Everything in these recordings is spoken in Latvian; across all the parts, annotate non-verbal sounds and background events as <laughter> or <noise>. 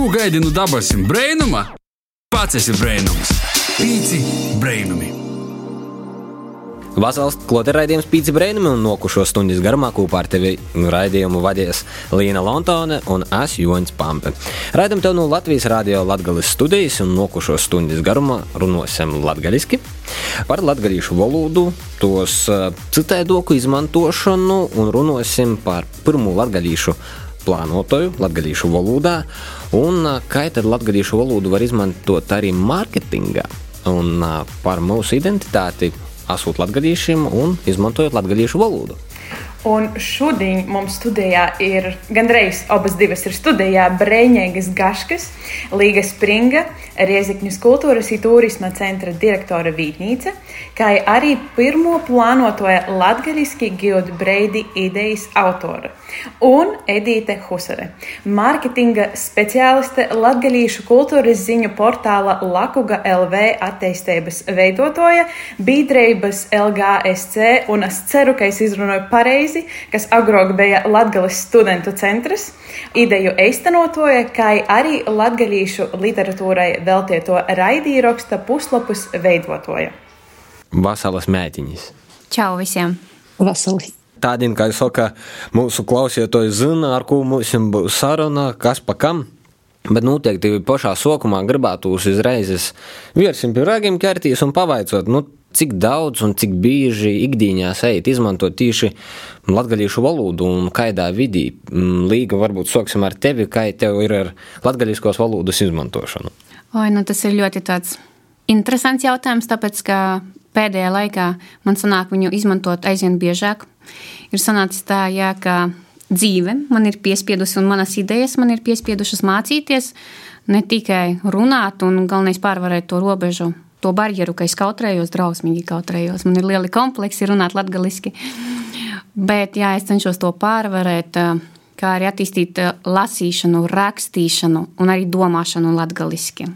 Ko gaidi no dabasim brainuma? Pats esi brainums. Pīci brainumi. Vasaras klāte raidījums Pīci Brēnumi un nokušo stundas garumā kopā ar tevi raidījumu vadies Līna Lontone un es Joņs Pampe. Raidam tev no Latvijas radio Latgales studijas un nokušo stundas garumā runosim latgaliski par latgalīšu valodu, tos uh, citēdoku izmantošanu un runosim par pirmo latgalīšu plānotoju latgalīšu valodā un kā tad latgalīšu valodu var izmantot arī mārketingā un par mūsu identitāti esot latgadīšiem un izmantojot latgadīšu valodu. Un šodien mums studijā ir gandrīz abas divas ir studijā. Brēņēgas Gaškas, Līga Springa, Riezikņas kultūras un turisma centra direktora Vītnīca, kā arī pirmo plānotoja latgaliski Gilda Breidi idejas autora. Un Edīte Husare, mārketinga speciāliste latgalīšu kultūras ziņu portāla Lakuga LV attīstības veidotoja, biedrības LGSC, un es ceru, ka es izrunāju pareizi reizi, kas agrāk bija Latvijas studentu centrs, ideju eistenotoja, kā arī latgaļīšu literatūrai veltīto raidīraksta puslapus veidotoja. Vasaras mētiņas. Čau visiem! Vasarī! Tādien, kā jau saka, mūsu klausītāji zina, ar ko mums būs saruna, kas pa kam. Bet noteikti pašā sākumā gribētu uzreiz vērsim pie ragiem ķerties un pavaicot, nu, cik daudz un cik bieži ikdienā ejat izmantot tieši latviešu valodu un kādā vidī. Mm, Līga, varbūt sāksim ar tevi, kā tev ir ar latviešu valodas izmantošanu. Oi, nu tas ir ļoti tāds interesants jautājums, tāpēc ka pēdējā laikā man sanāk viņu izmantot aizvien biežāk. Ir sanācis tā, jā, ka dzīve man ir piespiedusi un manas idejas man ir piespiedušas mācīties ne tikai runāt un galvenais pārvarēt to robežu to barjeru, ka es kautrējos, drausmīgi kautrējos. Man ir lieli kompleksi runāt latviešu. Bet jā, es cenšos to pārvarēt, kā arī attīstīt lasīšanu, rakstīšanu un arī domāšanu latviešu.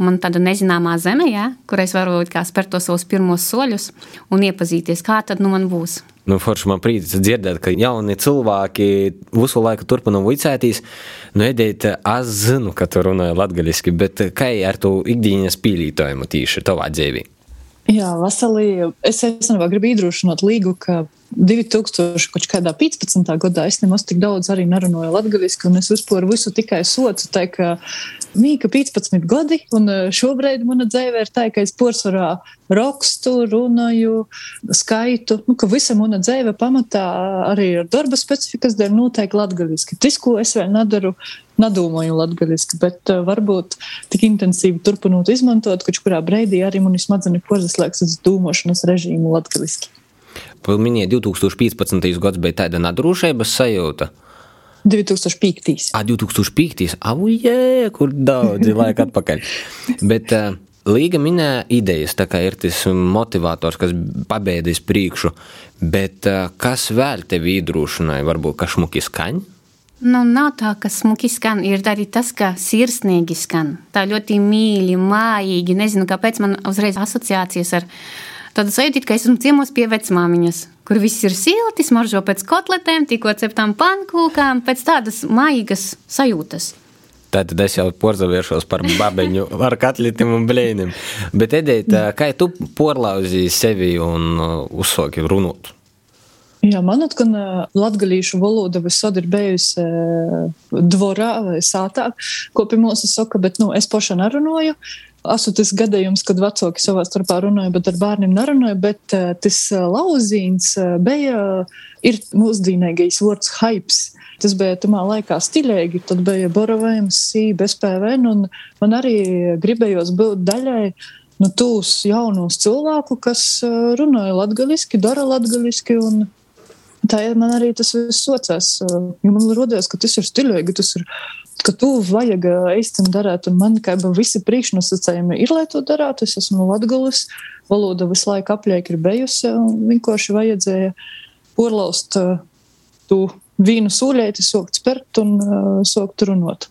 Man tāda nezināmā zeme, jā, kur es varu spērt tos savus pirmos soļus un iepazīties, kā tad nu man būs. Nu, forši man priecas dzirdēt, ka jauni cilvēki visu laiku turpina vicēties. Nu, Edīt, es zinu, ka tu runāji latgaļiski, bet kā ar to ikdienas pīlītojumu tīši tavā dzīvī? Jā, Vasalī, es īstenībā gribu iedrošināt līgu, ka 2015. gadā es nemaz tik daudz arī nerunāju latviešu, un es vispār visu tikai socu. Tā mīka 15 gadi, un e, šobrīd mana dzīve ir tā, ka es porcelāna rakstu, runāju, skaitu, nu, visa mana dzīve pamatā arī ar darba specifikas dēļ noteikti latviešu. Tas, ko es vēl nedaru, nedomāju latviešu, bet uh, varbūt tik intensīvi turpinot izmantot, ka kurā brīdī arī man ir smadzenes porcelāna uz domāšanas režīmu latviešu. Minēja 2015. gads bija tāda nadrūšības sajūta. 2005. Ah, 2005. Aujē, kur daudzi <laughs> laika atpakaļ. Bet uh, Līga minēja idejas, tā kā ir tas motivators, kas pabeidīs priekšu, bet uh, kas vēl tevi iedrošināja, varbūt, ka šmuki skaņa? Nu, nav tā, ka smuki skan. Ir arī tas, ka sirsnīgi skan. Tā ļoti mīļi, mājīgi. Nezinu, kāpēc man uzreiz asociācijas ar viņu Tāda sajūta, ka esmu ciemos pie vecmāmiņas, kur viss ir silti, smaržo pēc kotletēm, tikko ceptām pankūkām, pēc tādas maigas sajūtas. Tad es jau porzaviešos par babeņu <laughs> ar katlītiem un blēniem. Bet, Edita, kā tu porlauzīji sevi un uh, uzsāki runāt? Jā, man atkal latgalīšu valoda visad ir bijusi dvorā vai sātā, ko pie mums saka, bet, nu, es paša nerunāju. Esmu tas gadījums, kad vecāki savā starpā runāja, bet ar bērniem nerunāja. Bet uh, tas uh, lauzīns uh, bija, ir mūsdienīgais vārds hypes. Tas bija tamā laikā stilīgi, tad bija boravējums, sī, bez PVN, un man arī gribējos būt daļai nu, tūs jaunos cilvēku, kas uh, runāja latgaliski, dara latgaliski, un tā man arī tas viss socās. Uh, man rodās, ka tas ir stilīgi, tas ir ka tu vajag īstenībā darīt, un man kā visi priekšnosacījumi ir, lai to darītu. Es esmu latgulis, valoda visu laiku apliek ir bijusi, un vienkārši vajadzēja porlaust tu vīnu sūļēti, sokt spert un sokt runot.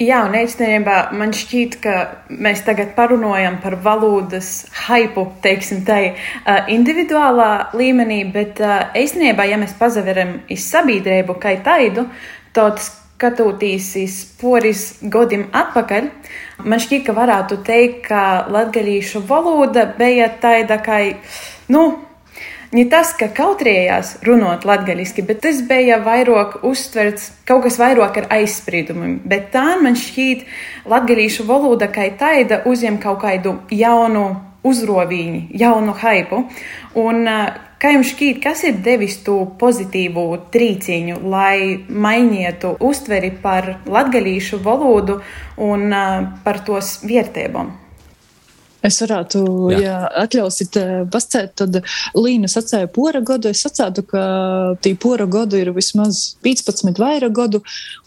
Jā, un īstenībā man šķiet, ka mēs tagad parunājam par valodas hypu, teiksim, tā individuālā līmenī, bet īstenībā, ja mēs pazaveram iz sabiedrību kā taidu, tad skatoties poris gadiem atpakaļ, man šķiet, ka varētu teikt, ka latgalīšu valoda bija tāda, kā, nu, ne tas, ka kautrējās runāt latgaļiski, bet tas bija vairāk uztverts kaut kas vairāk ar aizspriedumiem. Bet tā man šķiet, latgaļīšu valoda kā tāda uzņem kaut kādu jaunu uzrovīņu, jaunu haipu. Un, Kā jums šķiet, kas ir devis to pozitīvu trīciņu, lai mainītu uztveri par latgalīšu valodu un par tos vietībām? Es varētu, Jā. ja atļausit pascēt, tad Līna sacēja pora godu. Es sacētu, ka tī pora godu ir vismaz 15 vaira godu,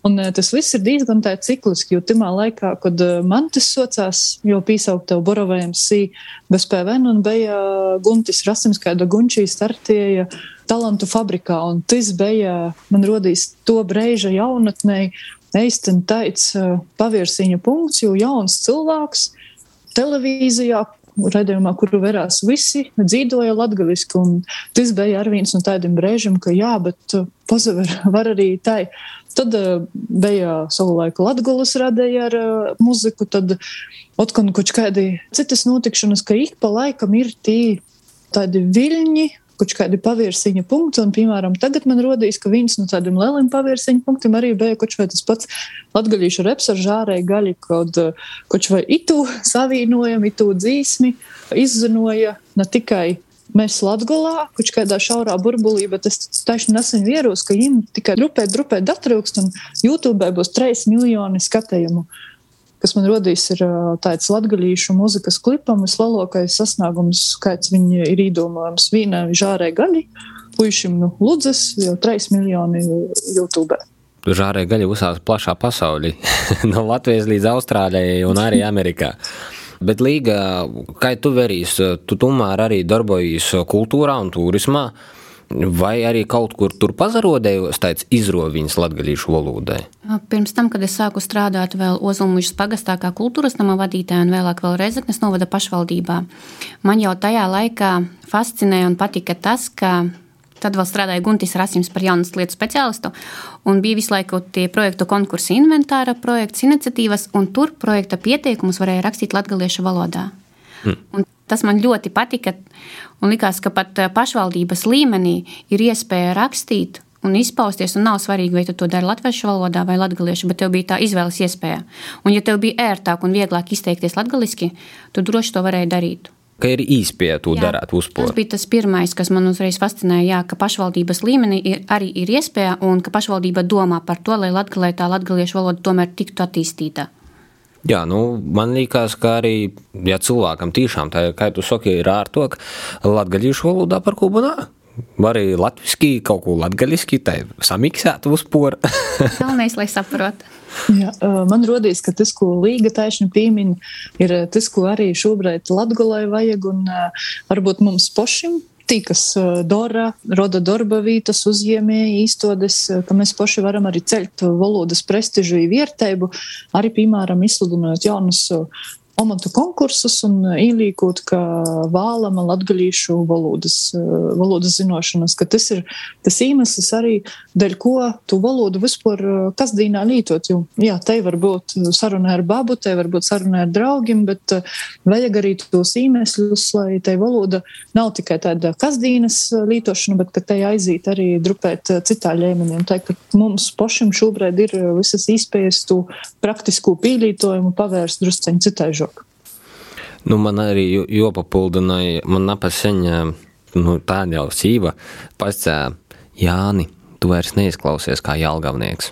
un tas viss ir diezgan tā cikliski, jo timā laikā, kad man tas socās, jo pīsaukt tev borovējiem sī bez PVN, un bija Guntis Rasims, kāda Gunčī startēja talantu fabrikā, un tas bija, man rodīs to breiža jaunatnei, eisten taic pavirsiņa punkts, jo jauns cilvēks televīzijā, redzējumā, kuru verās visi, dzīvoja latgaliski. Tas bija arī viens no tādiem brīžiem, ka jā, bet uh, pazaver <laughs> var arī tai. Tad uh, bija savulaik Latgulas radēja ar uh, muziku, tad otkon kaut kādi citas notikšanas, ka ik pa laikam ir tī tādi viļņi, kaut kādi pavērsiņa punkti. Un, piemēram, tagad man rodīs, ka viens no tādiem lieliem pavērsiņa punktiem arī bija kaut vai tas pats latgaļīšu reps ar žārēju gaļu, kaut, kaut vai itu savienojam, itu dzīsmi izzinoja ne tikai mēs Latvijā, kaut kādā šaurā burbulī, bet es taisnu nesen vieros, ka viņiem tikai drupē, drupē datrūkst un YouTube būs 3 miljoni skatījumu kas man rodīs, ir tāds latgaļīšu muzikas klipam, vislielākais sasniegums, kāds viņi ir īdomājams vīnā žārē gaļi, puišim nu ludzes, jau 3 miljoni YouTube. Žārē gaļa uzsāks plašā pasaulī, <laughs> no Latvijas līdz Austrālijai un arī Amerikā. Bet, Līga, kā tu verīs, tu tomēr arī darbojies kultūrā un turismā. Vai arī kaut kur tur pazarodējos tāds izroviņas latgalīšu valodai? Pirms tam, kad es sāku strādāt vēl Ozolmužas pagastā kā kultūras nama vadītāja un vēlāk vēl Rezeknes novada pašvaldībā, man jau tajā laikā fascinēja un patika tas, ka Tad vēl strādāja Guntis Rasims par jaunas lietu speciālistu, un bija visu laiku tie projektu konkursi, inventāra projekts, iniciatīvas, un tur projekta pieteikumus varēja rakstīt latgaliešu valodā. Un tas man ļoti patika. Un likās, ka pat eh, pašvaldības līmenī ir iespēja rakstīt un izpausties. Un nav svarīgi, vai tu to dari latviešu valodā vai latviešu, bet tev bija tā izvēles iespēja. Un, ja tev bija ērtāk un vieglāk izteikties latviešu, tu droši to varēji darīt. Ka ir īspēja to darīt uzpūri. Tas bija tas pirmais, kas man uzreiz fascinēja, jā, ka pašvaldības līmenī ir, arī ir iespēja un ka pašvaldība domā par to, lai latgalē tā latviešu valoda tomēr tiktu attīstīta. Jā, nu, man liekas, ka arī, ja cilvēkam tiešām tā, kā tu saki, ir ārtok, latgaļīšu valodā par ko bunā. Var arī latviešu kaut ko latviešu, tā samiksēt uz poru. <laughs> Galvenais, lai saprotu. Jā, man rodīs, ka tas, ko Līga taisni piemin, ir tas, ko arī šobrīd Latgolai vajag, un varbūt mums pošim tī, kas dara, roda darba vietas, uzņēmēji, īstodes, ka mēs paši varam arī ceļt valodas prestižu un vērtību, arī, piemēram, izsludinot jaunus amatu konkursus un ielīkot, ka vēlama latgalīšu valodas, valodas zinošanas, ka tas ir tas iemesls arī, dēļ ko tu valodu vispār kasdīnā lītot. Jo, jā, te var būt saruna ar babu, te var būt saruna ar draugiem, bet vajag arī tos iemesļus, lai te valoda nav tikai tāda kasdīnas lītošana, bet ka te aiziet arī drupēt citā līmenī. Un tā, ka mums pašam šobrīd ir visas iespējas tu praktisku pīlītojumu pavērst drusceņi citai žogai. Nu, man arī jopapildināja, man napaseņa, nu, tā jau sīva, pats Jāni, tu vairs neizklausies kā jālgavnieks.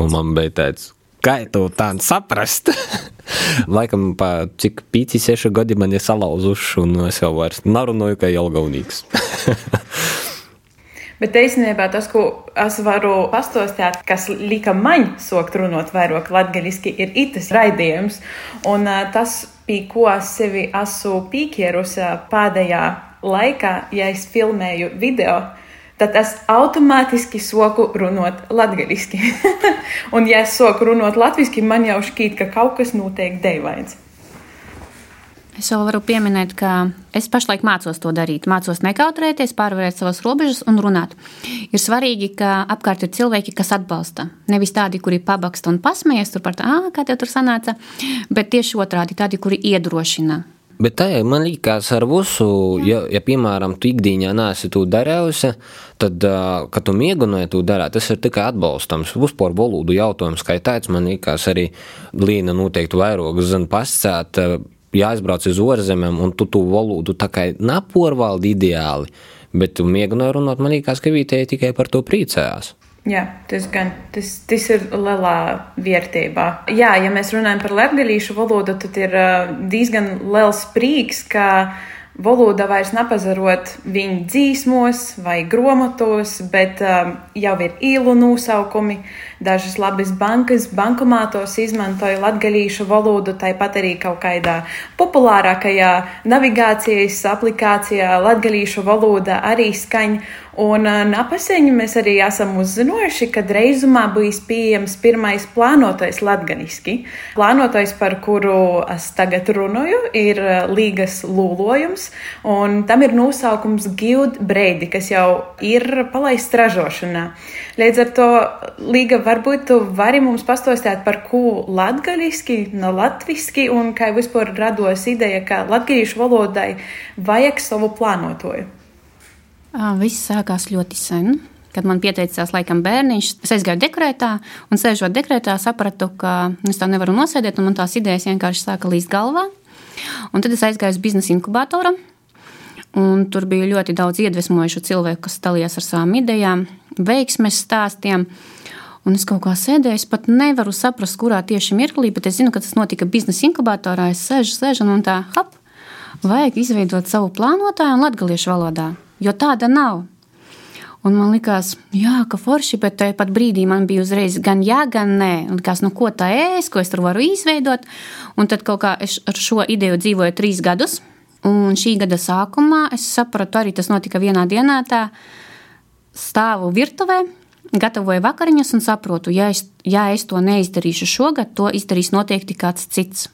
Un man bija tāds, kā tu tā saprast? <laughs> Laikam, pa cik pīci seši gadi man ir salauzuši, un es jau vairs narunāju kā jālgavnieks. <laughs> Bet īstenībā tas, ko es varu pastāstīt, kas lika man sokt runāt vairāk latgaļiski, ir itas raidījums. Un tas pie ko sevi esmu pīķērusi pēdējā laikā, ja es filmēju video, tad es automātiski soku runāt latviešu. <laughs> un, ja es soku runāt latviešu, man jau šķiet, ka kaut kas notiek deivains. Es vēl varu pieminēt, ka es pašlaik mācos to darīt. Mācos nekautrēties, pārvarēt savas robežas un runāt. Ir svarīgi, ka apkārt ir cilvēki, kas atbalsta. Nevis tādi, kuri pabaksta un pasmējas par to, kā tev tur sanāca, bet tieši otrādi tādi, kuri iedrošina. Bet tā man liekas, ar visu, ja, ja piemēram, tu ikdienā neesi to darījusi, tad, kad tu mēģināji to darīt, tas ir tikai atbalstams. Vispār valodu jautājums, kā tāds, man liekas, arī Līna noteikti vairāk zina pascēt jāizbrauc uz ārzemēm, un tu to valodu tā kā nepārvaldi ideāli, bet tu mēģināji runāt, man liekas, ka vietēji tikai par to priecājās. Jā, tas gan tas, tas ir lielā vērtībā. Jā, ja mēs runājam par latgadījušu valodu, tad ir diezgan liels prieks, ka valoda vairs nepazarot viņu dzīsmos vai gromotos, bet um, jau ir īlu nosaukumi. Dažas labas bankas bankomātos izmantoja latgaļīšu valodu, tāpat arī kaut kādā populārākajā navigācijas aplikācijā latgaļīšu valoda arī skaņa. Un napaseņi mēs arī esam uzzinājuši, ka reizumā bijis pieejams pirmais plānotais latganiski. Plānotais, par kuru es tagad runāju, ir Līgas lūlojums, un tam ir nosaukums Gild Breidi, kas jau ir palaists ražošanā. Līdz ar to Līga varbūt tu vari mums pastostāt par ko latgaliski, no latviski, un kā vispār rados ideja, ka latgalīšu valodai vajag savu plānotoju. Viss sākās ļoti sen. Kad man pieteicās, laikam, bērniņš, es aizgāju dekrētā, un sēžot dekrētā, sapratu, ka es tā nevaru nosēdēt, un man tās idejas vienkārši sāka līst galvā. Un tad es aizgāju uz biznesa inkubatoru, un tur bija ļoti daudz iedvesmojušu cilvēku, kas dalījās ar savām idejām, veiksmes stāstiem. Un es kaut kā sēdēju, es pat nevaru saprast, kurā tieši mirklī, bet es zinu, ka tas notika biznesa inkubatorā. Es sēžu, sēžu un tā, hap, vajag izveidot savu plānotāju un latgaliešu valodā jo tāda nav. Un man liekas, jā, ka forši, bet tajā pat brīdī man bija uzreiz gan jā, gan nē. Likās, nu, ko tā ēst, ko es tur varu izveidot. Un tad kaut kā es ar šo ideju dzīvoju trīs gadus. Un šī gada sākumā es sapratu, arī tas notika vienā dienā. Tā stāvu virtuvē, gatavoju vakariņas un saprotu, ja es, ja es to neizdarīšu šogad, to izdarīs noteikti kāds cits.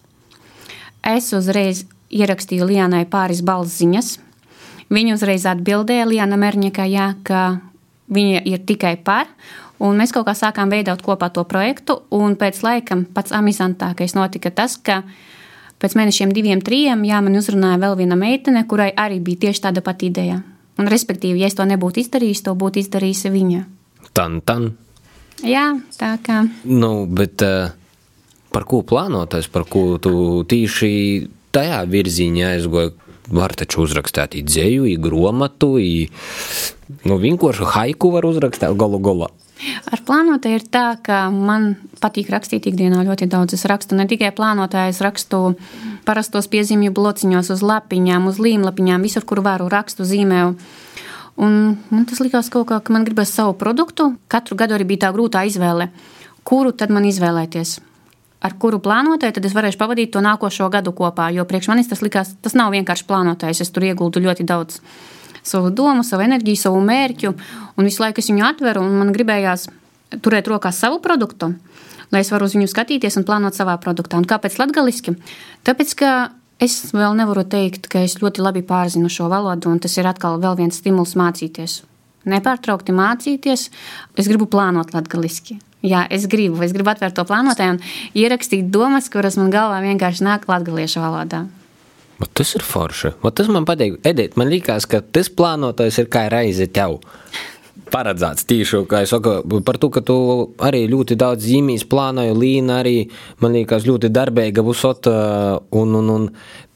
Es uzreiz ierakstīju Lienai pāris balss ziņas Viņa uzreiz atbildēja Liana Mērņika, jā, ka viņa ir tikai par. Un mēs kaut kā sākām veidot kopā to projektu, un pēc laikam pats amizantākais notika tas, ka pēc mēnešiem, diviem, trim, jā, man uzrunāja vēl viena meitene, kurai arī bija tieši tāda pati ideja. Un, respektīvi, ja es to nebūtu izdarījis, to būtu izdarījusi viņa. Tan, tan. Jā, tā kā. Nu, bet uh, par ko plānotais, par ko tu tīši tajā virzienā aizgoji? var taču uzrakstīt dzēju, i nu, vienkārši haiku var uzrakstīt galu galā. Ar plānotāju ir tā, ka man patīk rakstīt ikdienā ļoti daudz. Es rakstu ne tikai plānotāju, es rakstu parastos piezīmju blociņos, uz lapiņām, uz līmlapiņām, visur, kur varu rakstu zīmēju. Un man tas likās kaut kā, ka man gribas savu produktu. Katru gadu arī bija tā grūtā izvēle, kuru tad man izvēlēties ar kuru plānotāju, tad es varēšu pavadīt to nākošo gadu kopā. Jo priekš manis tas likās, tas nav vienkārši plānotājs. Es tur ieguldu ļoti daudz savu domu, savu enerģiju, savu mērķu, un visu laiku es viņu atveru, un man gribējās turēt rokās savu produktu, lai es varu uz viņu skatīties un plānot savā produktā. Un kāpēc latgaliski? Tāpēc, ka es vēl nevaru teikt, ka es ļoti labi pārzinu šo valodu, un tas ir atkal viens stimuls mācīties. Nepārtraukti mācīties, es gribu plānot latgaliski. Jā, es gribu, es gribu atvērt to plānotāju un ierakstīt domas, kuras man galvā vienkārši nāk latviešu valodā. Bet tas ir forši. Bet tas man patīk. Edita, man liekas, ka tas plānotājs ir kā reize tev. Paredzēts tīšu, kā es saku, par to, ka tu arī ļoti daudz zīmīs plānoji, Līna arī, man liekas, ļoti darbīga busot, un, un, un,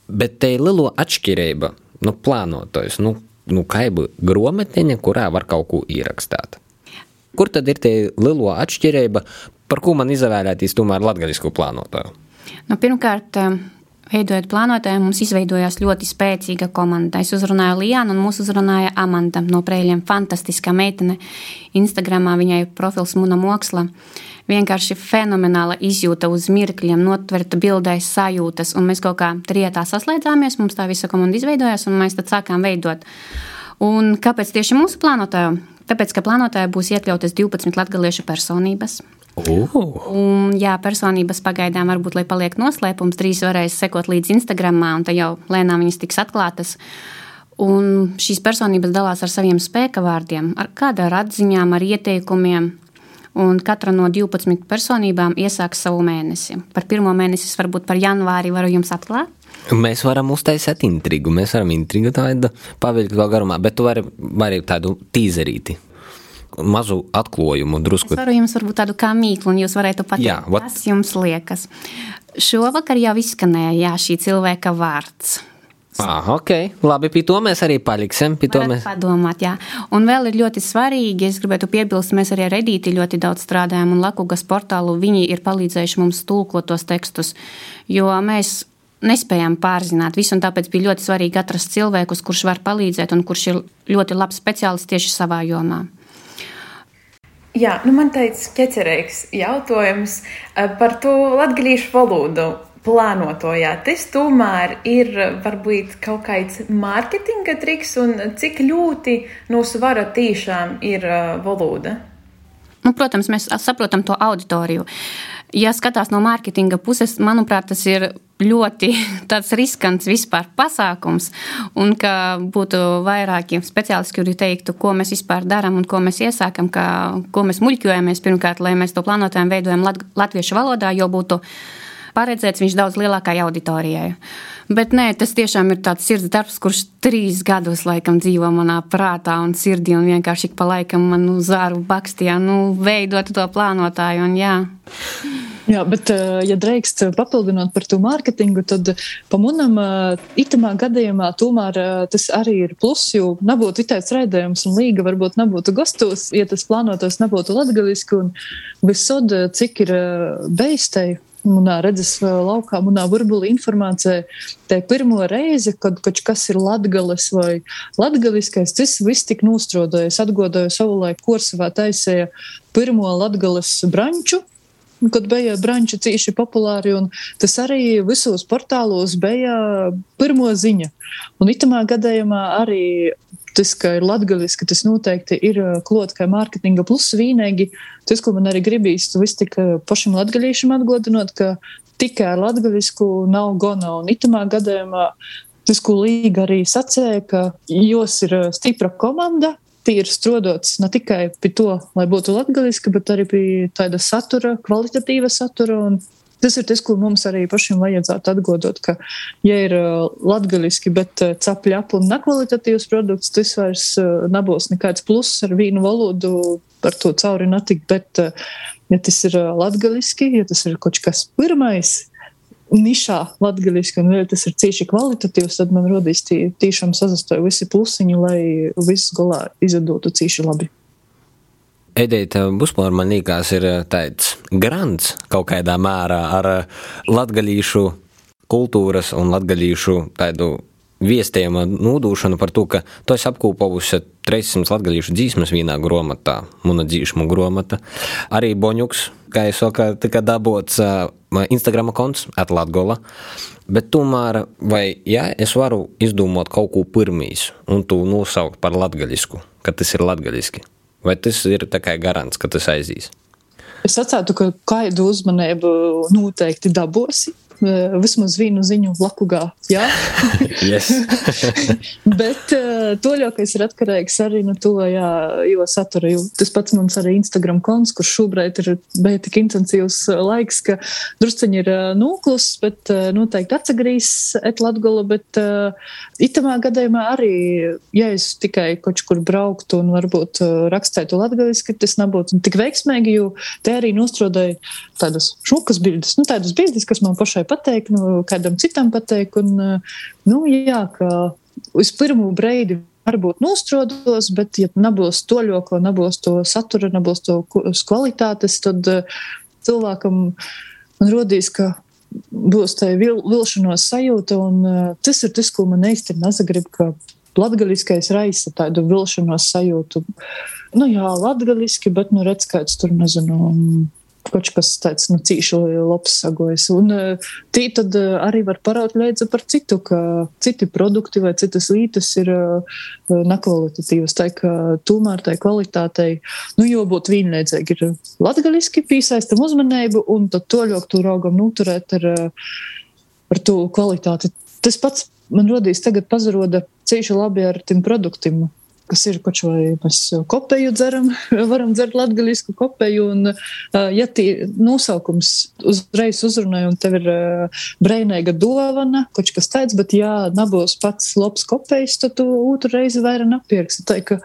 bet te ir liela atšķirība, nu, plānotājs, nu, nu, kā ir grometiņa, kurā var kaut ko ierakstīt. Kur tad ir tie lielo atšķirība, par ko man izvēlēties tomēr latgaļisku plānotāju? Nu, pirmkārt, eh, veidojot plānotāju, mums izveidojās ļoti spēcīga komanda. Es uzrunāju Lianu, un mūs uzrunāja Amanda no Prēļiem. Fantastiska meitene. Instagramā viņai profils Muna Moksla. Vienkārši fenomenāla izjūta uz mirkļiem, notverta bildēs sajūtas, un mēs kaut kā trietā saslēdzāmies, mums tā visa komanda izveidojās, un mēs tad sākām veidot. Un kāpēc tieši mūsu plānotāju? Tāpēc, ka plānotājā būs iekļautas 12 latgaliešu personības, Uh. Un, jā, personības pagaidām varbūt, paliek noslēpums, drīz varēs sekot līdz Instagramā, un tad jau lēnām viņas tiks atklātas. Un šīs personības dalās ar saviem spēka vārdiem, ar kāda ar atziņām, ar ieteikumiem. Un katra no 12 personībām iesāks savu mēnesi. Par pirmo mēnesi, varbūt par janvāri, varu jums atklāt. Mēs varam uztaisīt intrigu. Mēs varam intrigu tādu pavilkt vēl garumā, bet tu vari, vari tādu tīzerīti mazu atklājumu, drusku. Es varu jums varbūt tādu kā mīklu, un jūs varētu pateikt, Jā, vat- kas jums liekas. Šovakar jau izskanēja jā, šī cilvēka vārds. Ah, ok, labi, pie to mēs arī paliksim. Mēs... padomāt, jā. Un vēl ir ļoti svarīgi, es gribētu piebilst, mēs arī ar Redīti ļoti daudz strādājam, un Lakugas portālu viņi ir palīdzējuši mums tulkot tos tekstus, jo mēs nespējām pārzināt visu, un tāpēc bija ļoti svarīgi atrast cilvēkus, kurš var palīdzēt un kurš ir ļoti labs speciālists tieši savā jomā. Jā, nu man teica ķecerīgs jautājums eh, par to latgalīšu valodu. Plānotojā tas tomēr ir varbūt kaut kāds mārketinga triks, un cik ļoti no svara tiešām ir eh, valoda. Nu, protams, mēs saprotam to auditoriju. Ja skatās no mārketinga puses, manuprāt, tas ir ļoti <laughs> riskants vispār pasākums. Un ka būtu vairāki speciālisti, kuri teiktu, ko mēs vispār darām un ko mēs iesākam, ka, ko mēs muļķojamies pirmkārt, lai mēs to plānotājiem veidojam lat latviešu valodā, jo būtu paredzēts viņš daudz lielākai auditorijai. Bet nē, tas tiešām ir tāds sirds darbs, kurš trīs gadus laikam dzīvo manā prātā un sirdī un vienkārši ik pa laikam man nu, zāru bakstījā, nu, veidot to plānotāju un jā. Jā, bet, eh, ja drīkst papildināt par to mārketingu, tad pamanām, itamā gadījumā tomēr eh, tas arī ir plus, jo nebūtu itāļu raidījums un līga varbūt nebūtu gastos, ja tas plānotos nebūtu latgaliski un visod, eh, cik ir beistei. Manā redzes laukā, manā burbulī informācija, tā ir pirmo reizi, kad kaut kas ir latgales vai latgaliskais, tas viss tik nostrodojis. Atgodoju savu laiku Korsavā taisēja pirmo latgales branču, kad bija branči cīši populāri, un tas arī visos portālos bija pirmo ziņa. Un itamā gadījumā arī tas, ka ir latgaliski, tas noteikti ir klot kā mārketinga plus vīnīgi. Tas, ko man arī gribīs, tu viss tik pašam latgalīšam atgodinot, ka tikai ar latgalisku nav gona. Un itamā gadījumā tas, ko Līga arī sacēja, ka jos ir stipra komanda, tīri strodots ne tikai pie to, lai būtu latgaliski, bet arī pie tāda satura, kvalitatīva satura. Un tas ir tas, ko mums arī pašiem vajadzētu atgodot, ka, ja ir uh, latgaliski, bet uh, cepļap un nekvalitatīvs produkts, tas vairs uh, nebūs nekāds pluss ar vīnu valodu, par to cauri netikt, bet, ja tas ir latgaliski, ja tas ir kaut kas pirmais, nišā latgaliski, un ja tas ir cieši kvalitatīvs, tad man rodīs tī, tiešām sazastoja visi plusiņi, lai viss golā izdotu cieši labi. Edita Buspāra man liekas, ir tāds grants kaut kādā mērā ar latgalīšu kultūras un latgalīšu tādu viestījuma nodūšanu par to, ka tu esi apkūpovusi 300 latgalīšu dzīsmas vienā grāmatā, muna dzīšmu grāmata. Arī Boņuks, kā jau saka, tika dabots uh, Instagram konts atlatgola. Bet tomēr, vai ja es varu izdomāt kaut ko pirmīs un tu nosaukt par latgaļisku, ka tas ir latgaļiski? Vai tas ir garants, ka tas aizies? Es atceru, ka kādu uzmanību noteikti dabosi. Vismaz vienu ziņu lakugā. Jā, <laughs> yes. <laughs> bet uh, to ļaukais ir atkarīgs arī no to, jā, jo satura. Jo tas pats mums arī Instagram konts, kurš šobrīd ir bija tik intensīvs laiks, ka drusciņi ir uh, nūklus, bet uh, noteikti atsagrīs et Latgola, bet uh, itamā gadījumā arī, ja es tikai kaut kur brauktu un varbūt uh, rakstētu latgaliski, tas nebūtu tik veiksmīgi, jo te arī nostrodēja tādas šūkas bildes, nu tādas bildes, kas man pašai pateik, nu, kādam citam pateik, un, uh, nu, jā, uz pirmo breidi varbūt nostrodos, bet, ja nebūs to ļoko, nebūs to satura, nebūs to kvalitātes, tad uh, cilvēkam rodīs, ka būs tā vil, vilšanos sajūta, un uh, tas ir tas, ko man nezagrib, ka latgaliskais raisa tādu vilšanos sajūtu. Nu jā, latgaliski, bet, nu redz, kāds tur, nezinu, kaut kas tāds nu, cīši labs sagojas. Un tī tad arī var paraut leidza par citu, ka citi produkti vai citas lītas ir nekvalitatīvas. Tā kā tomēr tai kvalitātei, nu, jo būtu vienlīdzīgi ir latgaliski piesaistam uzmanību un tad to ļoti raugam noturēt ar, ar to kvalitāti. Tas pats man rodīs tagad pazaroda cīši labi ar tiem produktiem kas ir kaut vai mēs kopēju dzeram, <laughs> varam dzert latgaļisku kopēju, un ja tie nosaukums uzreiz uzrunāja, un tev ir breinēga dovana, kaut kas tāds, bet ja nabos pats labs kopējs, tad tu otru reizi vairāk napirksi. Tā, ka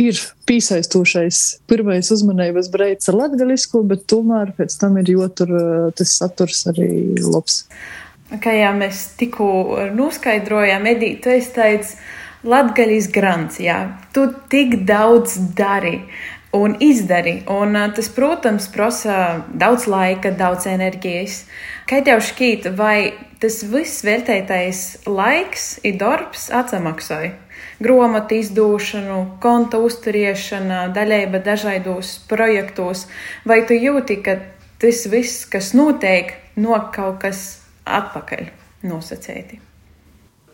ir piesaistīšais pirmais uzmanības breids ar latgaļisku, bet tomēr pēc tam ir jotur tas saturs arī labs. Kā jau mēs tikko noskaidrojām, Edita, tu esi teicis, Latgaļas grants, jā, tu tik daudz dari un izdari, un tas, protams, prasa daudz laika, daudz enerģijas. Kā tev šķiet, vai tas viss vērtētais laiks ir darbs atsamaksāja? Grāmatu izdūšanu, konta uzturiešana, daļēba dažādos projektos, vai tu jūti, ka tas viss, kas notiek, no kaut kas atpakaļ nosacēti?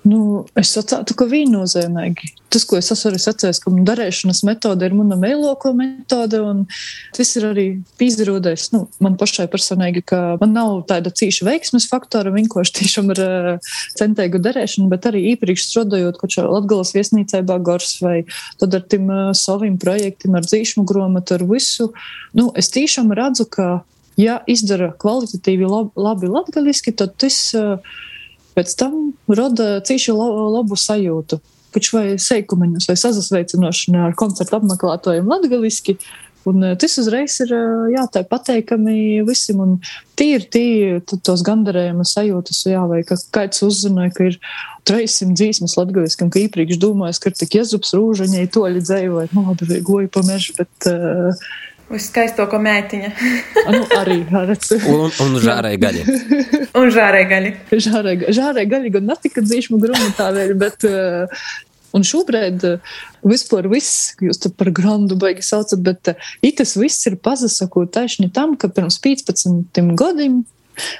Nu, es sacītu, ka viennozīmīgi. Tas, ko es esmu sacījis, ka darīšanas metode ir mana mēloko metode, un tas ir arī izrādījis nu, man pašai personīgi, ka man nav tāda cīša veiksmes faktora, vienkārši tiešām ar uh, centīgu darīšanu, bet arī iepriekš strādājot, kaut kā Latgales viesnīcībā gors vai tad ar tiem uh, saviem projektiem, ar dzīšmu gromatu, ar visu. Nu, es tiešām redzu, ka, ja izdara kvalitatīvi lab, labi latgaliski, tad tas. Uh, pēc tam rada cīši labu sajūtu. Kač vai seikumiņus, vai sazasveicinošana ar koncertu apmeklētājiem latgaliski. Un tas uzreiz ir jā, tā pateikami visam. Un tīri, tīri tos gandarējuma sajūtas, jā, vai ka kāds uzzināja, ka ir 300 dzīsmas latgaliskam, ka īpriekš domājas, ka ir tik jezups rūžaņai toļi dzēju vai, nu, labi, goju pa mežu, bet uh, Uz skaisto ko mētiņa. <laughs> nu, arī un, un žārai gaļi. <laughs> un žārai gaļi. Žārai, žārai gaļi gan netika dzīšmu grunatā vēl, bet. Uh, Un šobrīd vispār viss, jūs te par grandu baigi saucat, bet uh, itas viss ir pazasakot taisni tam, ka pirms 15 gadiem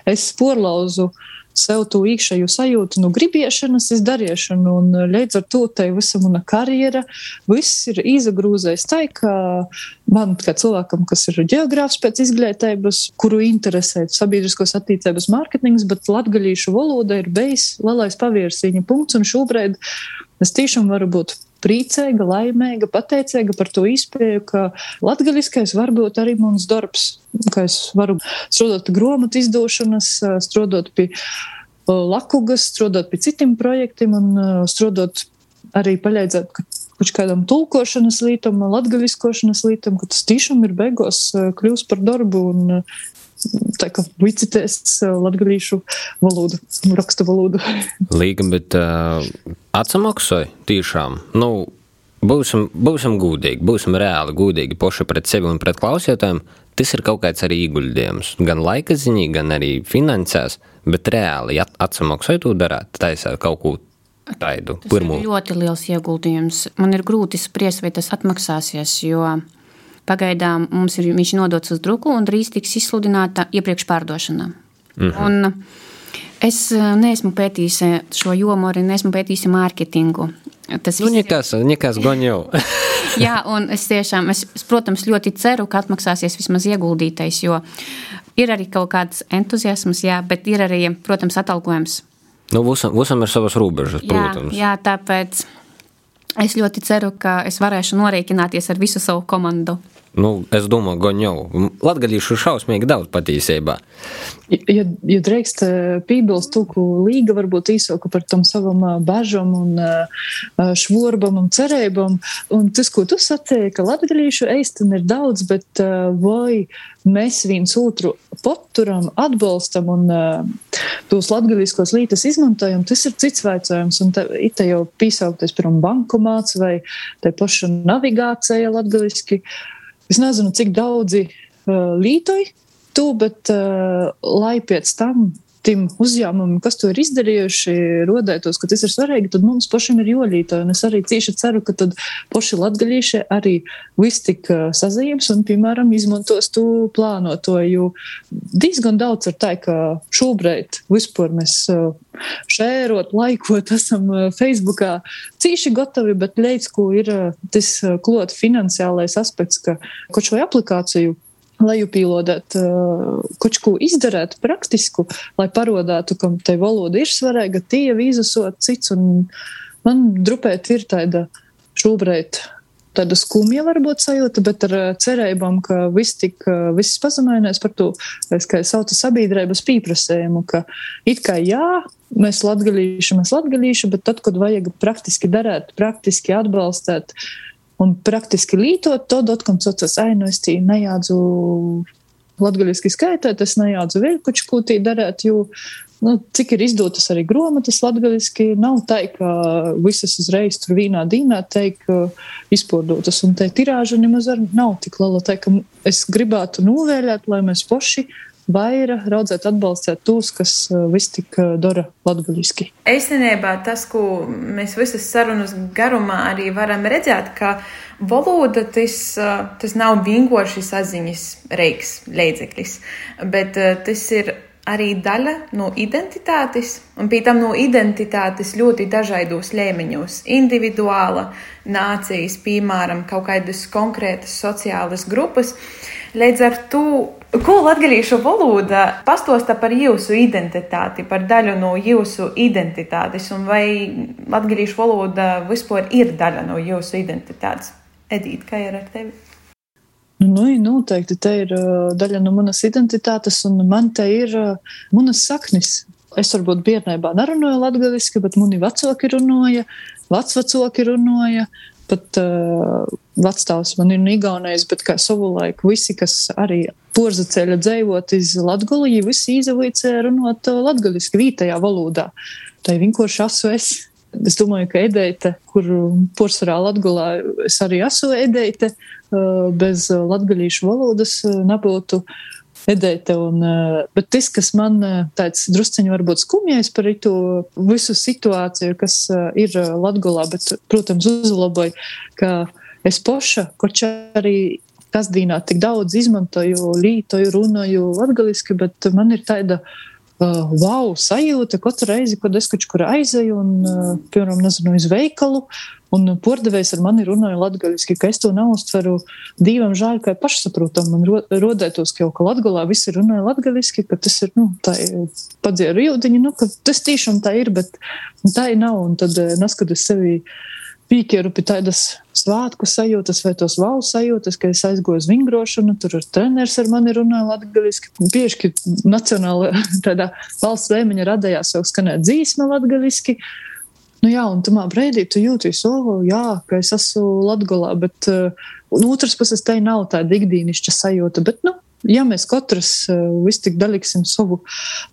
es porlauzu uh, sev to iekšējo sajūtu, nu, gribēšanas, izdarīšanu, un eh, līdz ar to tai visa mana karjera, viss ir izagrūzējis tā, ka man, kā cilvēkam, kas ir geogrāfs pēc izglītības, kuru interesē sabiedriskos attīstības mārketings, bet latgaļīšu valoda ir bijis lielais paviersīņa punkts, un šobrīd es tiešām varu būt priecīga, laimīga, pateicīga par to izpēju, ka latgaļiskais var būt arī mans darbs, ka es varu strādāt pie grāmatu izdošanas, strādāt pie lakugas, strādāt pie citiem projektiem un strādāt arī palīdzēt kaut kādam tulkošanas lītam, latgaļiskošanas lītam, ka tas tiešām ir beigās kļūst par darbu un tā kā vicitēs latgalīšu valodu, rakstu valodu. Līga, bet uh, atsamaksāja tiešām. Nu, būsim, būsim gudīgi, būsim reāli gudīgi paši pret sevi un pret klausītājiem. Tas ir kaut kāds arī ieguldījums, gan laika ziņā, gan arī finansēs, bet reāli atsamaksāja to darāt, taisāt kaut ko pirmo. Tas ir ļoti liels ieguldījums. Man ir grūti spriest, vai tas atmaksāsies, jo Pagaidām mums ir viņš nodots uz druku un drīz tiks izsludināta iepriekš pārdošana. Mm -hmm. Un es eh, neesmu pētījis eh, šo jomu, arī neesmu pētījis mārketingu. Tas nu, nekas, ir... nekas gan jau. <laughs> Jā, un es tiešām, es, protams, ļoti ceru, ka atmaksāsies vismaz ieguldītais, jo ir arī kaut kāds entuziasms, jā, bet ir arī, protams, atalgojums. Nu, visam, visam ir savas robežas, protams. Jā, jā, tāpēc es ļoti ceru, ka es varēšu norēķināties ar visu savu komandu. Nu, es domāju, gan jau. Latviešu šausmīgi daudz patiesībā. Ja, ja drīkst eh, piebilst, ko Līga varbūt īsāka par tam savam eh, bažam un eh, švorbam un cerībam, un tas, ko tu sacēji, ka latviešu eisteni ir daudz, bet vai mēs viens otru potturam, atbalstam un tos latgaliskos lītas izmantojam, tas ir cits vaicājums, un te, jau pīsaukties piram bankomāts vai te paša navigācija latgaliski. Es nezinu, cik daudzi uh, lītoji tu, bet uh, lai pēc tam tiem uzņēmumiem, kas to ir izdarījuši, rodētos, ka tas ir svarīgi, tad mums pašiem ir jolīta. Un es arī cieši ceru, ka tad paši latgaļīšie arī viss tik sazīmes un, piemēram, izmantos to plānoto, jo diezgan daudz ir tā, ka šobrīd vispār mēs šērot, laikot esam Facebookā cīši gatavi, bet līdz ko ir tas klot finansiālais aspekts, ka kaut šo aplikāciju lejupīlodēt, kaut ko izdarīt praktisku, lai parodātu, ka te valoda ir svarīga, tie vīzasot cits. Man drupēt ir tāda šobrīd tāda skumja varbūt sajūta, bet ar cerībām, ka viss, tik, viss pazemēnēs par to, es kā saucu sabiedrības pieprasējumu, ka it kā jā, mēs latgalīši, mēs latgalīši, bet tad, kad vajag praktiski darēt, praktiski atbalstēt, uh, un praktiski lietot to dotkom sociālās ainos, tī nejādzu latgaļiski skaitēt, es nejādzu vilkuču kūtī darēt, jo, nu, cik ir izdotas arī grāmatas latgaļiski, nav tā, ka visas uzreiz tur vienā dīnā teik izpārdotas, un te tirāža nemaz nav tik liela, tā ka es gribētu novēlēt, lai mēs poši vaira raudzēt, atbalstīt tos, kas uh, viss tik uh, dara latguļiski. Īstenībā tas, ko mēs visas sarunas garumā arī varam redzēt, ka valoda tas, uh, tas nav vienkārši saziņas reiks, līdzeklis, bet tas ir arī daļa no identitātes, un pie tam no identitātes ļoti dažādos līmeņos - individuāla, nācijas, piemēram, kaut kādas konkrētas sociālas grupas. Līdz ar to Ko latviešu valoda pastosta par jūsu identitāti, par daļu no jūsu identitātes, un vai latviešu valoda vispār ir daļa no jūsu identitātes? Edīt, kā ir ar tevi? Nu, noteikti te ir daļa no manas identitātes, un man te ir manas saknes. Es varbūt bērnībā nerunāju latviešu, bet mani vecāki runāja, vecvecāki runāja. Pat uh, vecstāvs man ir Igaunijas, bet kā savulaik visi, kas arī porza ceļa dzējot iz Latgoliju, visi izavīcē runot uh, latgaliski vītajā valodā. Tā ir vienkārši asu es. Es domāju, ka edeite, kur porcelāna latgulā es arī esmu edeite, uh, bez latgalīšu valodas uh, nebūtu edeite. Un, bet tas, kas man tāds drusciņi varbūt skumjais par to visu situāciju, kas ir latgulā, bet, protams, uzlaboja, ka es poša, koč arī kasdienā tik daudz izmantoju, lītoju, runāju latgaliski, bet man ir tāda uh, wow sajūta katru reizi, kad es kaut kur aizēju un, uh, piemēram, nezinu, uz veikalu. Un pordevējs ar mani runāja latviešu, ka es to neuztveru divam žēl, ka pašsaprotam. Man ro, rodētos, ka jau ka Latvijā visi runāja latviešu, ka tas ir, nu, tā ir padzēra jūdiņa, nu, ka tas tiešām tā ir, bet tā ir nav. Un tad uh, neskatoties sevi pīķeru pie tādas svētku sajūtas vai tos valsts sajūtas, ka es aizgoju uz vingrošanu, tur ir treneris ar mani runāja latgaliski. Bieži, ka nacionāla <laughs> tādā valsts līmeņa radījās jau skanēt dzīsma latgaliski. Nu jā, un tamā brīdī tu jūties, o, jā, ka es esmu Latgolā, bet uh, no otras puses te nav tāda ikdīnišķa sajūta, bet, nu, ja mēs katrs uh, visu tik daliksim savu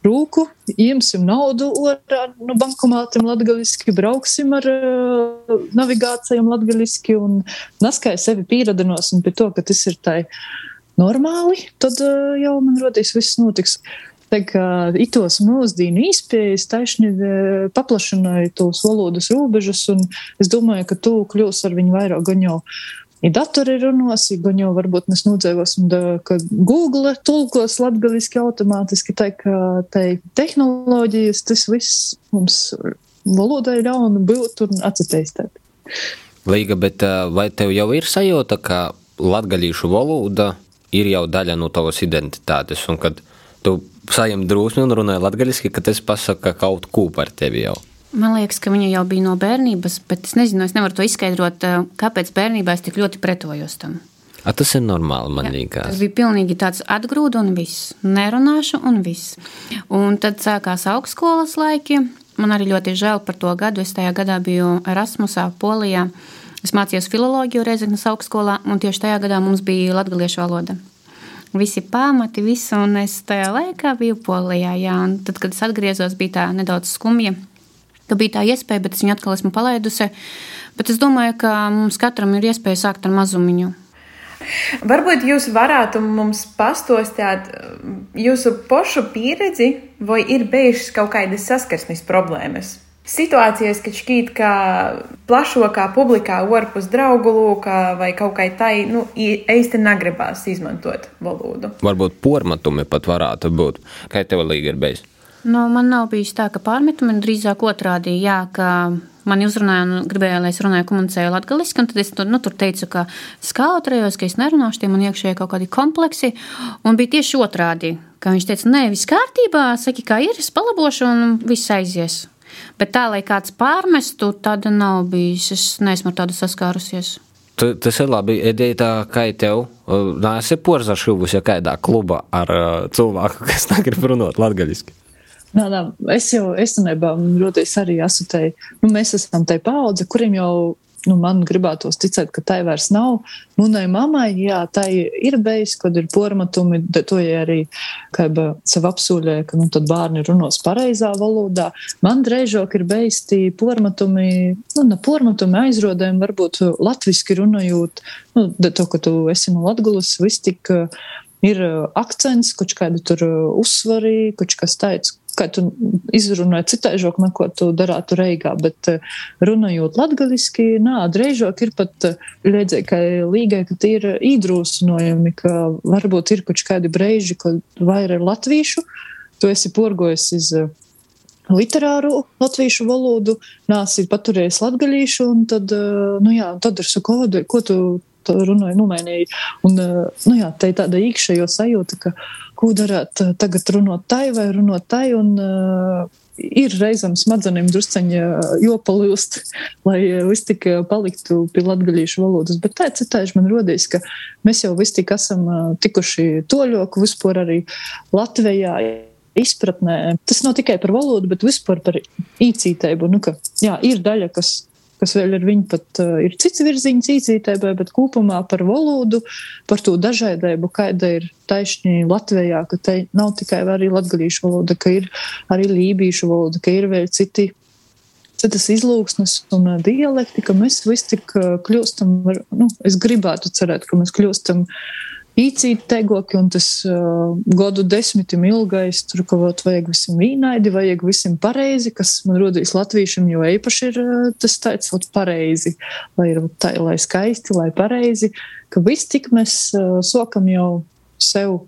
rūku, ieņemsim naudu orā no bankomātiem latgaliski, brauksim ar uh, navigācijām latgaliski un naskai sevi pieradinosim pie to, ka tas ir tai normāli, tad uh, jau man rodīs viss notiks. Tā kā itos mūsdienu izpējas taisni paplašināja tos valodas robežas, un es domāju, ka tu kļūs ar viņu vairāk gan jau i datori runos, gan jau varbūt mēs nūdzēvosim, ka Google tulkos latgaliski automātiski, tā kā tai tehnoloģijas, tas viss mums valodai ļaunu būt un atsateistēt. Līga, bet vai tev jau ir sajūta, ka latgalīšu valoda ir jau daļa no tavas identitātes, un kad tu sajam drūsmi un runāji latgaliski, ka tas pasaka kaut ko par tevi jau? Man liekas, ka viņa jau bija no bērnības, bet es nezinu, es nevaru to izskaidrot, eh, kāpēc bērnībā es tik ļoti pretojos tam. A, tas ir normāli, man liekas. Tas bija pilnīgi tāds atgrūda un viss. Nerunāšu un viss. Un tad sākās augstskolas laiki. Man arī ļoti žēl par to gadu. Es tajā gadā biju Erasmusā, Polijā. Es mācījos filoloģiju Reizeknas augstskolā, un tieši tajā gadā mums bija latgaliešu valoda. Visi pamati, visu, un es tajā laikā biju Polijā. Jā, un tad, kad es atgriezos, bija tā nedaudz skumja ka bija tā iespēja, bet es viņu atkal esmu palaidusi. Bet es domāju, ka mums katram ir iespēja sākt ar mazumiņu. Varbūt jūs varētu mums pastostāt jūsu pošu pieredzi, vai ir bijušas kaut kādas saskarsmes problēmas? Situācijas, kad šķiet, ka plašākā publikā, ārpus draugu lūkā vai kaut kā tā, nu, īsti negribās izmantot valodu. Varbūt pormatumi pat varētu būt. Kā tev līga ir bijis? Nu, man nav bijis tā, ka pārmetumi drīzāk otrādi, jā, ka mani uzrunāja un gribēja, lai es runāju, komunicēju latviešu, tad es tur, nu, tur teicu, ka skautrējos, ka es nerunāšu, tie man iekšēji kaut kādi kompleksi, un bija tieši otrādi, ka viņš teica, nē, viss kārtībā, saki, kā ir, es palabošu, un viss aizies. Bet tā, lai kāds pārmestu, tāda nav bijis, es neesmu ar tādu saskārusies. Tu, tas ir labi. Edita, kā tev? Nē, es esmu porzašuvusi kādā klubā ar cilvēku, kas negrib runāt latgaļiski. Nā, nā, es jau īstenībā, roties arī asotēju, nu, mēs esam tai paudze, kuriem jau, nu, man gribētos ticēt, ka tai vairs nav. Manai mammai, jā, tai ir bijis, kad ir pormatumi, to arī, kā sev apsūļē, ka, nu, bērni runos pareizā valodā. Man drežāk ir bijis tī pormatumi, nu, ne pormatumi aizrodēm, varbūt latviski runājot, nu, to, ka tu esi no Latgulas, viss tik ir akcents, kaut kādi tur uzsvari, kaut kas tāds, kā tu izrunāji citaižok, neko tu darātu reigā, bet eh, runājot latgaliski, nā, dreizāk ir pat eh, ka līgai, ka tie ir īdrūsinojumi, ka varbūt ir kaut kādi breiži, ka vairāk ir latvīšu, tu esi porgojis iz eh, literāru latviešu valodu, nāsi paturējis latgaļīšu, un tad, nu jā, tad ar saku, ko tu runāju, numainīju. Un, nu jā, tā ir tāda īkšējo sajūta, ka, ko darāt tagad runāt tai vai runāt tai, un uh, ir reizēm smadzenēm drusceņa jopalūst, <laughs> lai viss tik paliktu pie latgaļīšu valodas. Bet tā citāži man rodīs, ka mēs jau visi tik esam tikuši toļoku vispār arī Latvijā izpratnē. Tas nav tikai par valodu, bet vispār par īcītību. Nu, ka, jā, ir daļa, kas kas vēl ar viņu pat uh, ir cits virziens īcītēbai, bet kopumā par valodu, par to dažādību, kāda ir taisnība Latvijā, ka te nav tikai arī latgalīšu valoda, ka ir arī lībīšu valoda, ka ir vēl citi. Citas izlūksnes un uh, dialekti, ka mēs visi tik uh, kļūstam, nu, es gribētu cerēt, ka mēs kļūstam uh, īcīt tegoki, un tas uh, godu desmitim ilgais, tur kaut vajag visam vīnaidi, vajag visam pareizi, kas man rodīs latviešiem, jo īpaši ir uh, tas tāds, ot pareizi, lai ir tā, lai skaisti, lai pareizi, ka viss tik mēs uh, sokam jau sev,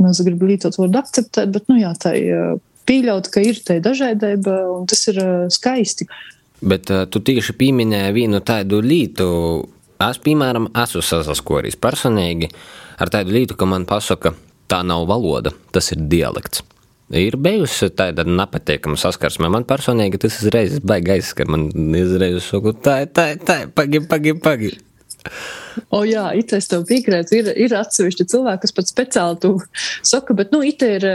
mēs gribam lietot vārdu akceptēt, bet, nu jā, tā uh, pieļaut, ka ir tā dažādība, un tas ir uh, skaisti. Bet uh, tu tieši pieminēji vienu tādu lietu, es, piemēram, esmu sasaskoris personīgi, ar tādu lietu, ka man pasaka, tā nav valoda, tas ir dialekts. Ir bijusi tāda nepatīkama saskarsme. Man personīgi tas uzreiz baigais, ka man izreiz saku, tā, tā, tā, pagi, pagi, pagi. O, jā, it es tev piekrītu. Ir, ir atsevišķi cilvēki, kas pat speciāli to saka, bet, nu, it ir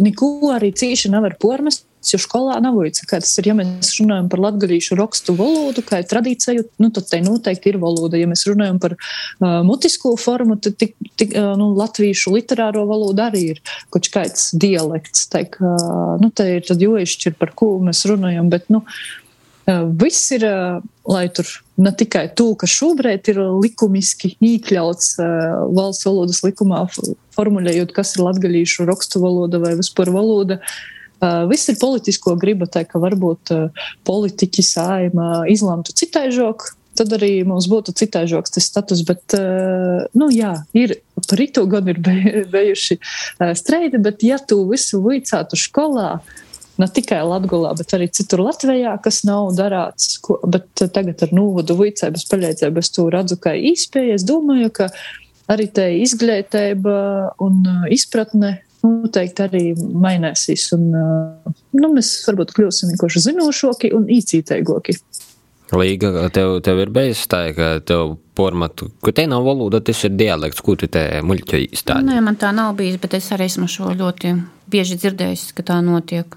neko arī cīši nevar pormest. Jo skolā nav līdzi, kā tas ir. Ja mēs runājam par latviešu rakstu valodu, kā ir tradīcija, nu, tad te noteikti ir valoda. Ja mēs runājam par uh, mutisko formu, tad tik, tik, uh, nu, latviešu literāro valodu arī ir kaut kāds dialekts. Teik, uh, nu, te ir tad joešķir, par ko mēs runājam, bet, nu, viss ir, lai tur ne tikai to, kas šobrīd ir likumiski iekļauts valsts valodas likumā, formulējot, kas ir latviešu rakstu valoda vai vispār valoda. Uh, viss ir politisko griba, tā ka varbūt uh, politiķi saima izlemtu citaižok, tad arī mums būtu citaižoks tas status. Bet, uh, nu jā, ir par rītu gan ir bijuši <laughs> streidi, bet ja tu visu vicātu skolā, ne tikai Latvijā, bet arī citur Latvijā, kas nav darāts. Ko, bet tagad ar nūvadu vicēbas paļēcēju, es to redzu kā īspēju. Es domāju, ka arī tā izglītība un izpratne noteikti arī mainīsies. Un, nu, mēs varbūt kļūsim vienkārši zinošāki un īcītīgāki. Līga, tev, tev ir beidzis tā, ka tev formatu, ka te nav valoda, tas ir dialekts, ko tu te muļķi izstādi. Nē, man tā nav bijis, bet es arī esmu šo ļoti bieži dzirdējis, ka tā notiek.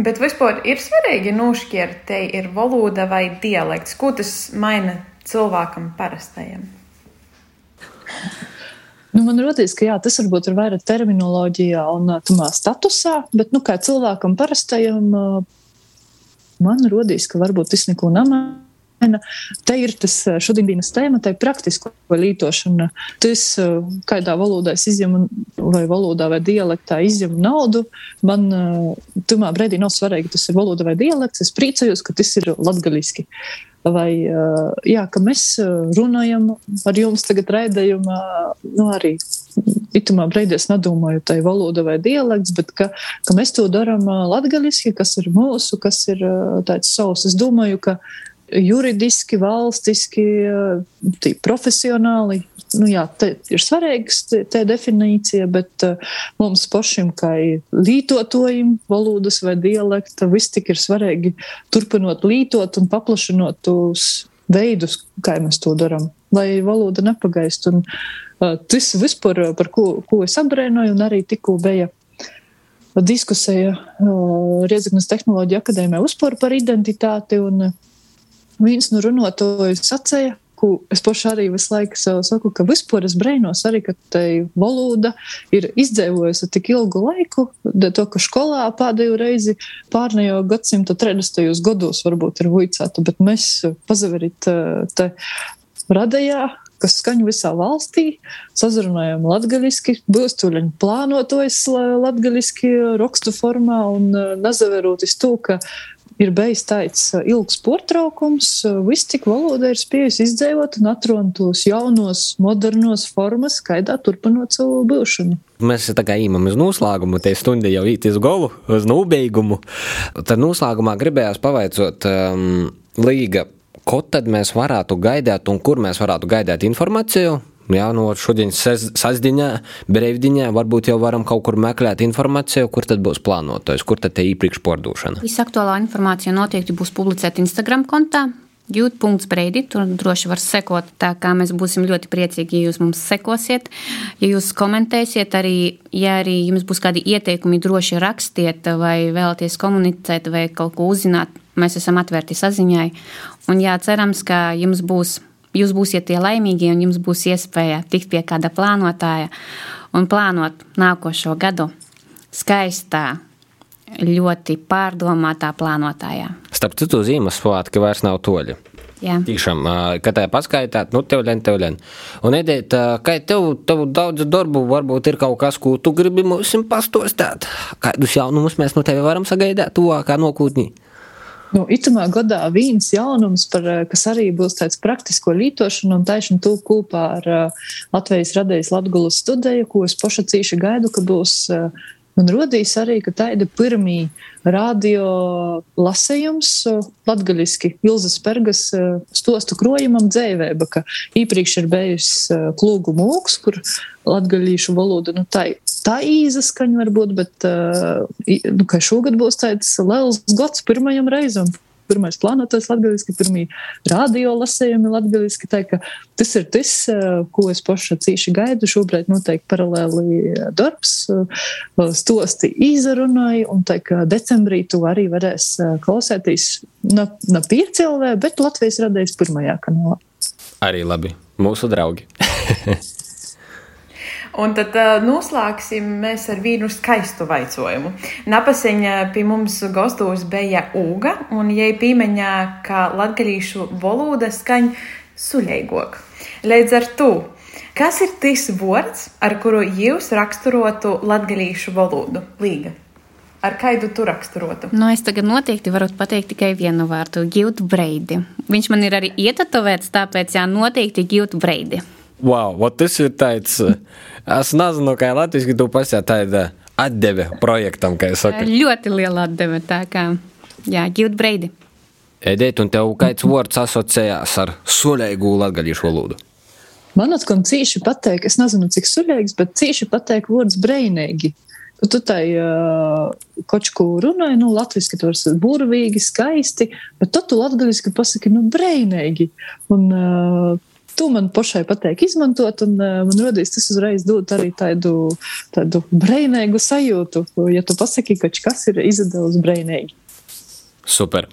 Bet vispār ir svarīgi nošķirt, te ir valoda vai dialekts. Ko tas maina cilvēkam parastajam? Nu, man liekas, ka jā, tas varbūt ir vairāk terminoloģijā un tamā statusā, bet nu, kā cilvēkam parastajam, man liekas, ka varbūt tas neko maina. Te ir tas šodienas tēma, tai praktisko lietošana. Tas, kādā valodā es izņemu, vai valodā vai dialektā izņemu naudu, man tumā brīdī nav svarīgi, tas ir valoda vai dialekts. Es priecājos, ka tas ir latgaliski. Vai jā, ka mēs runājam ar jums tagad raidījumā, nu arī itamā brīdī es nedomāju, tai valoda vai dialekts, bet ka, ka mēs to darām latgaliski, kas ir mūsu, kas ir tāds savs. Es domāju, ka juridiski, valstiski, profesionāli. Nu, jā, te ir svarīgs tā definīcija, bet uh, mums pašiem, kā lītotājiem, valodas vai dialekta, viss tik ir svarīgi turpinot lītot un paplašinot tos veidus, kā mēs to darām, lai valoda nepagaist. Un, uh, tas vispār, par ko, ko es apbrēnoju, un arī tikko bija diskusija uh, Riedzeknas tehnoloģija akadēmijā uzpār par identitāti. Un, uh, viens no runātājiem sacīja, ko es pašai arī visu laiku saku, ka vispār es brīnos arī, ka tai valoda ir izdzīvojusi tik ilgu laiku, to, ka skolā pēdējo reizi pārnējo gadsimta 30. gados varbūt ir vicēta, bet mēs pazaverit te radījā, kas skaņ visā valstī, sazrunājam latgaliski, būs tuļaņi plānotojas latgaliski rakstu formā un nezaveroties to, ka ir bijis tāds uh, ilgs portraukums, uh, viss tik valoda ir spējusi izdzīvot un atrod tos jaunos, modernos formas, kaidā turpinot savu būšanu. Mēs tā kā īmam uz noslēgumu, tie stundi jau īt uz golu, uz nobeigumu. Tad noslēgumā gribējās pavaicot um, Līga, ko tad mēs varētu gaidīt un kur mēs varētu gaidīt informāciju Jā, nu, šodienas sasdiņā, brīvdienā varbūt jau varam kaut kur meklēt informāciju, kur tad būs plānotais, kur tad te īpriekš pārdošana. Visaktuālā informācija noteikti būs publicēta Instagram kontā. Jūt.breidi, tur droši var sekot. Tā kā mēs būsim ļoti priecīgi, ja jūs mums sekosiet, ja jūs komentēsiet, arī, ja arī jums būs kādi ieteikumi, droši rakstiet, vai vēlaties komunicēt, vai kaut ko uzzināt. Mēs esam atvērti saziņai. Un jā, cerams, ka jums būs jūs būsiet tie laimīgie un jums būs iespēja tikt pie kāda plānotāja un plānot nākošo gadu skaistā, ļoti pārdomātā plānotājā. Starp citu, Ziemassvētki vairs nav toļi. Jā. Tiešām, kad tā paskaitāt, nu, tev len, tev len. Un, Edēt, kā tev, tev daudz darbu, varbūt ir kaut kas, ko tu gribi mums pastostāt? Kādus jaunumus mēs no tevi varam sagaidāt tuvākā nokūtnī? Nu, itamā gadā viens jaunums, par, eh, kas arī būs tāds praktisko lītošanu un taišanu tūp kopā ar uh, Latvijas radējas Latgulas studiju, ko es paša cīši gaidu, ka būs uh, Man rodīs arī, ka tāda pirmī radio lasējums latgaļiski Ilzas Pergas stostu krojumam dzēvēba, ka īpriekš ir bijusi klūgu mūks, kur latgaļīšu valoda, nu tā, tā īza skaņa varbūt, bet, nu, ka šogad būs tāds liels gods pirmajam reizam pirmais plānotais latgaliski, pirmie radio lasējumi latgaliski. Tā, tas ir tas, eh, ko es paša cīši gaidu. Šobrīd noteikti paralēli eh, darbs, eh, stosti izrunāja, un tā kā decembrī tu arī varēs klausēties ne, ne piecēlvē, bet Latvijas radējas pirmajā kanālā. Arī labi. Mūsu draugi. <laughs> Un tad uh, noslēgsim mēs ar vienu skaistu vaicojumu. Napaseņa pie mums gastos bija Uga, un jai pīmeņā, ka latgalīšu valoda skaņ suļeigok. Līdz ar to, kas ir tas vārds, ar kuru jūs raksturotu latgalīšu valodu? Līga. Ar kādu tu raksturotu? Nu, es tagad noteikti varu pateikt tikai vienu vārdu - Gildu Breidi. Viņš man ir arī ietatovēts, tāpēc jā, noteikti Gildu Breidi. Wow, tas ir tāds, es nezinu, kā latviešu tu pasaka, tāda atdeve projektam, kā es saku. Ļoti liela atdeve, tā kā, jā, Gilda Breidi. Edēt, un tev kāds vārds asociējās ar suļēgu latgaļiešu valodu? Man atkal cīši pateik, es nezinu, cik suļēgs, bet cīši pateik vārds breinīgi. Tu tai uh, kočku runāji, nu, latviski tur ir burvīgi, skaisti, bet tu latgaļiski pasaki, nu, breinīgi. Un uh, to man pašai patīk izmantot, un uh, man radīs tas uzreiz dot arī tādu, tādu brīvīgu sajūtu, ja tu pasaki, ka kas ir izdevusi brīvīgi. Super.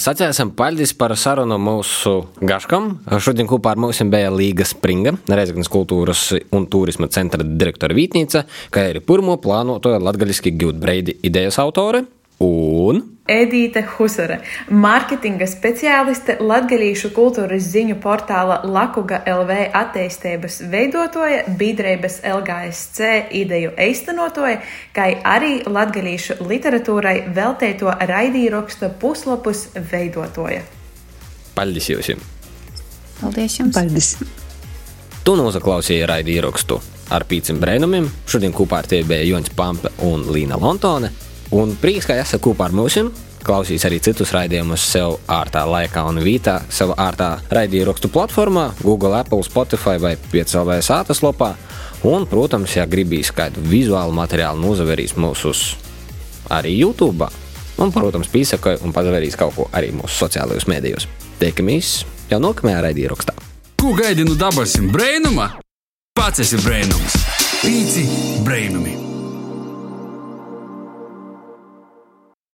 Sacēsim paldies par sarunu mūsu gaškam. Šodien kopā ar mums bija Līga Springa, Reizeknas kultūras un turisma centra direktora Vītnīca, kā arī pirmo plānoto latgaļiski Gildbreidi idejas autore. Un Edīte Husare, mārketinga speciāliste, latgalīšu kultūras ziņu portāla Lakuga LV attīstības veidotoja, biedrības LGSC ideju eistenotoja, kā arī latgalīšu literatūrai veltēto raidīraksta puslapus veidotoja. Paldies jums! Paldies jums! Paldies! Tu noklausīji raidījumu ar pīciem brēnumiem. Šodien kopā ar tevi bija Jons Pampe un Līna Lontone. Un prieks, ka esat kopā ar mums. Klausīs arī citus raidījumus sev ārtā laikā un vītā, savā ārtā raidījuma platformā, Google, Apple, Spotify vai 5LV sātas lopā. Un, protams, ja gribīs kādu vizuālu materiālu, nozaverīs mūsu arī YouTube. Un, protams, pīsakoja un pazaverīs kaut ko arī mūsu sociālajos mēdījos. Tiekamies jau nākamajā raidījumā. Ko gaidi no dabasim brēnuma? Pats esi brēnums. Pīci brēnumi!